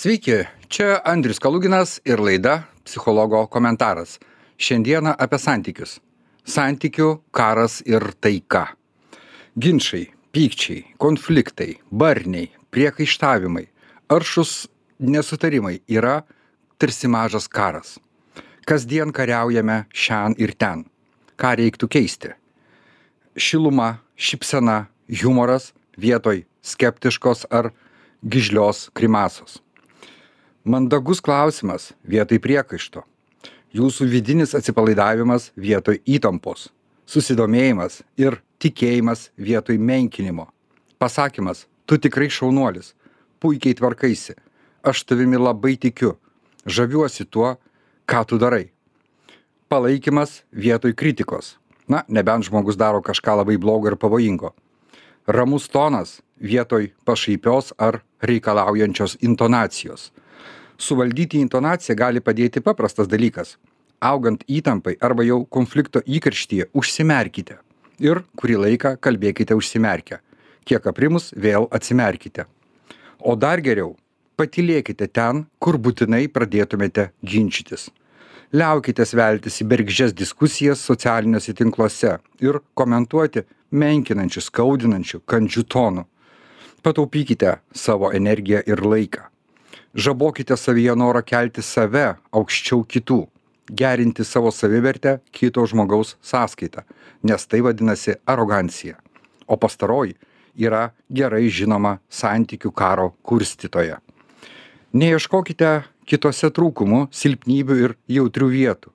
Sveiki, čia Andrius Kaluginas ir laida Psichologo komentaras. Šiandieną apie santykius. Santykių, karas ir taika. Ginčiai, pykčiai, konfliktai, barniai, priekaištavimai, aršus nesutarimai yra tarsi mažas karas. Kasdien kariaujame šiandien ir ten. Ką reiktų keisti? Šiluma, šipsena, humoras vietoj skeptiškos ar gižlios krimasos. Mandagus klausimas vietoj priekaišto. Jūsų vidinis atsipalaidavimas vietoj įtampos. Susidomėjimas ir tikėjimas vietoj menkinimo. Pasakymas, tu tikrai šaunuolis, puikiai tvarkaisi, aš tavimi labai tikiu, žaviuosi tuo, ką tu darai. Palaikymas vietoj kritikos. Na, nebent žmogus daro kažką labai blogo ir pavojingo. Ramus tonas vietoj pašaipios ar reikalaujančios intonacijos. Suvaldyti intonaciją gali padėti paprastas dalykas. Augant įtampai arba jau konflikto įkarštyje užsimerkite ir kurį laiką kalbėkite užsimerkę. Kiek aprimus vėl atsimerkite. O dar geriau, patylėkite ten, kur būtinai pradėtumėte ginčytis. Liaukite veltis į bergždžias diskusijas socialiniuose tinkluose ir komentuoti menkinančių, skaudinančių, kandžių tonų. Pataupykite savo energiją ir laiką. Žabokite savyje norą kelti save aukščiau kitų, gerinti savo savivertę kito žmogaus sąskaitą, nes tai vadinasi arogancija. O pastaroji yra gerai žinoma santykių karo kurstytoja. Neieškokite kitose trūkumų, silpnybių ir jautrių vietų.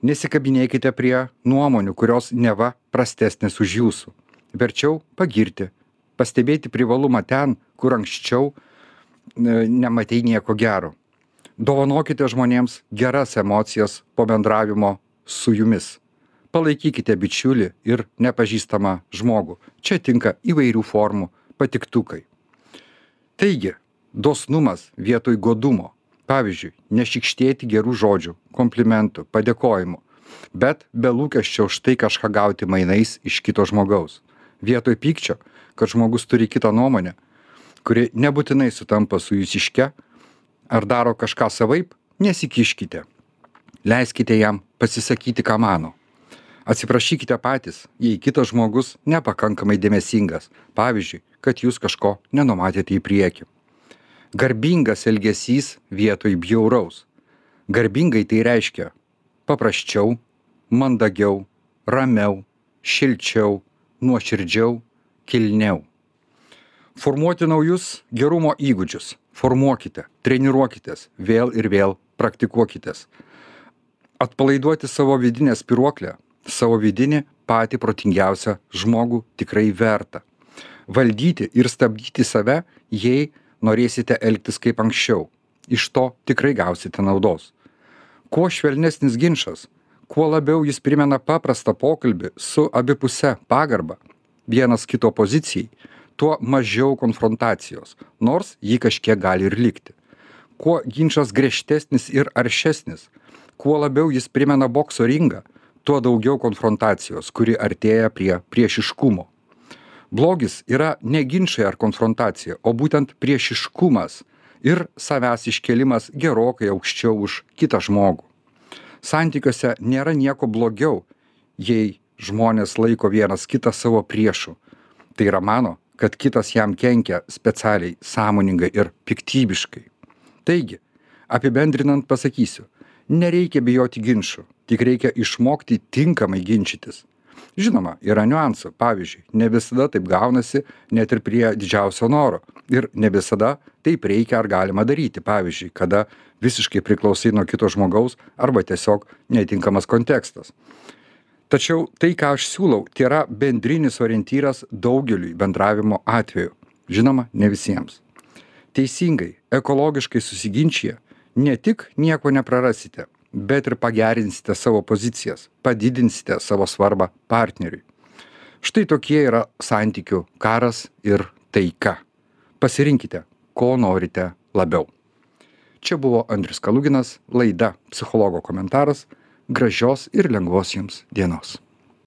Nesikabinėkite prie nuomonių, kurios neva prastesnės už jūsų. Verčiau pagirti, pastebėti privalumą ten, kur anksčiau e, nematei nieko gero. Dovanokite žmonėms geras emocijas po bendravimo su jumis. Palaikykite bičiulį ir nepažįstamą žmogų. Čia tinka įvairių formų patiktukai. Taigi, dosnumas vietoj godumo. Pavyzdžiui, nešikštėti gerų žodžių, komplimentų, padėkojimų, bet be lūkesčio už tai kažką gauti mainais iš kito žmogaus. Vietoj pykčio, kad žmogus turi kitą nuomonę, kuri nebūtinai sutampa su jūsiške, ar daro kažką savaip, nesikiškite. Leiskite jam pasisakyti, ką mano. Atsiprašykite patys, jei kitas žmogus nepakankamai dėmesingas, pavyzdžiui, kad jūs kažko nenumatėte į priekį garbingas elgesys vietoj bjauraus. Garbingai tai reiškia paprasčiau, mandagiau, ramiau, šilčiau, nuoširdžiau, kilniau. Formuoti naujus gerumo įgūdžius. Formuokite, treniruokitės, vėl ir vėl praktikuokitės. Atpalaiduoti savo vidinę spiruoklę, savo vidinį patį protingiausią žmogų tikrai verta. Valdyti ir stabdyti save, jei norėsite elgtis kaip anksčiau. Iš to tikrai gausite naudos. Kuo švelnesnis ginčas, kuo labiau jis primena paprastą pokalbį su abipuse pagarba vienas kito pozicijai, tuo mažiau konfrontacijos, nors jį kažkiek gali ir likti. Kuo ginčas griežtesnis ir aršesnis, kuo labiau jis primena bokso ringą, tuo daugiau konfrontacijos, kuri artėja prie priešiškumo. Blogis yra ne ginčai ar konfrontacija o būtent priešiškumas ir savęs iškėlimas gerokai aukščiau už kitą žmogų. Santykiuose nėra nieko blogiau jei žmonės laiko vienas kitą savo priešu. Tai yra mano kad kitas jam kenkia specialiai sąmoningai ir piktybiškai. Taigi apibendrinant pasakysiu nereikia bijoti ginčų tik reikia išmokti tinkamai ginčytis. Žinoma yra niuansų. Pavyzdžiui ne visada taip gaunasi net ir prie didžiausio noro. Ir ne visada taip reikia ar galima daryti. Pavyzdžiui kada visiškai priklausai nuo kito žmogaus arba tiesiog netinkamas kontekstas tačiau tai ką aš siūlau tėra bendrinis orientyras daugeliui bendravimo atvejų. Žinoma ne visiems. Teisingai ekologiškai susiginčiję ne tik nieko neprarasite bet ir pagerinsite savo pozicijas padidinsite savo svarbą partneriui. Štai tokie yra santykių karas ir taika. Pasirinkite ko norite labiau. Čia buvo andrius kaluginas laida psichologo komentaras gražios ir lengvos jums dienos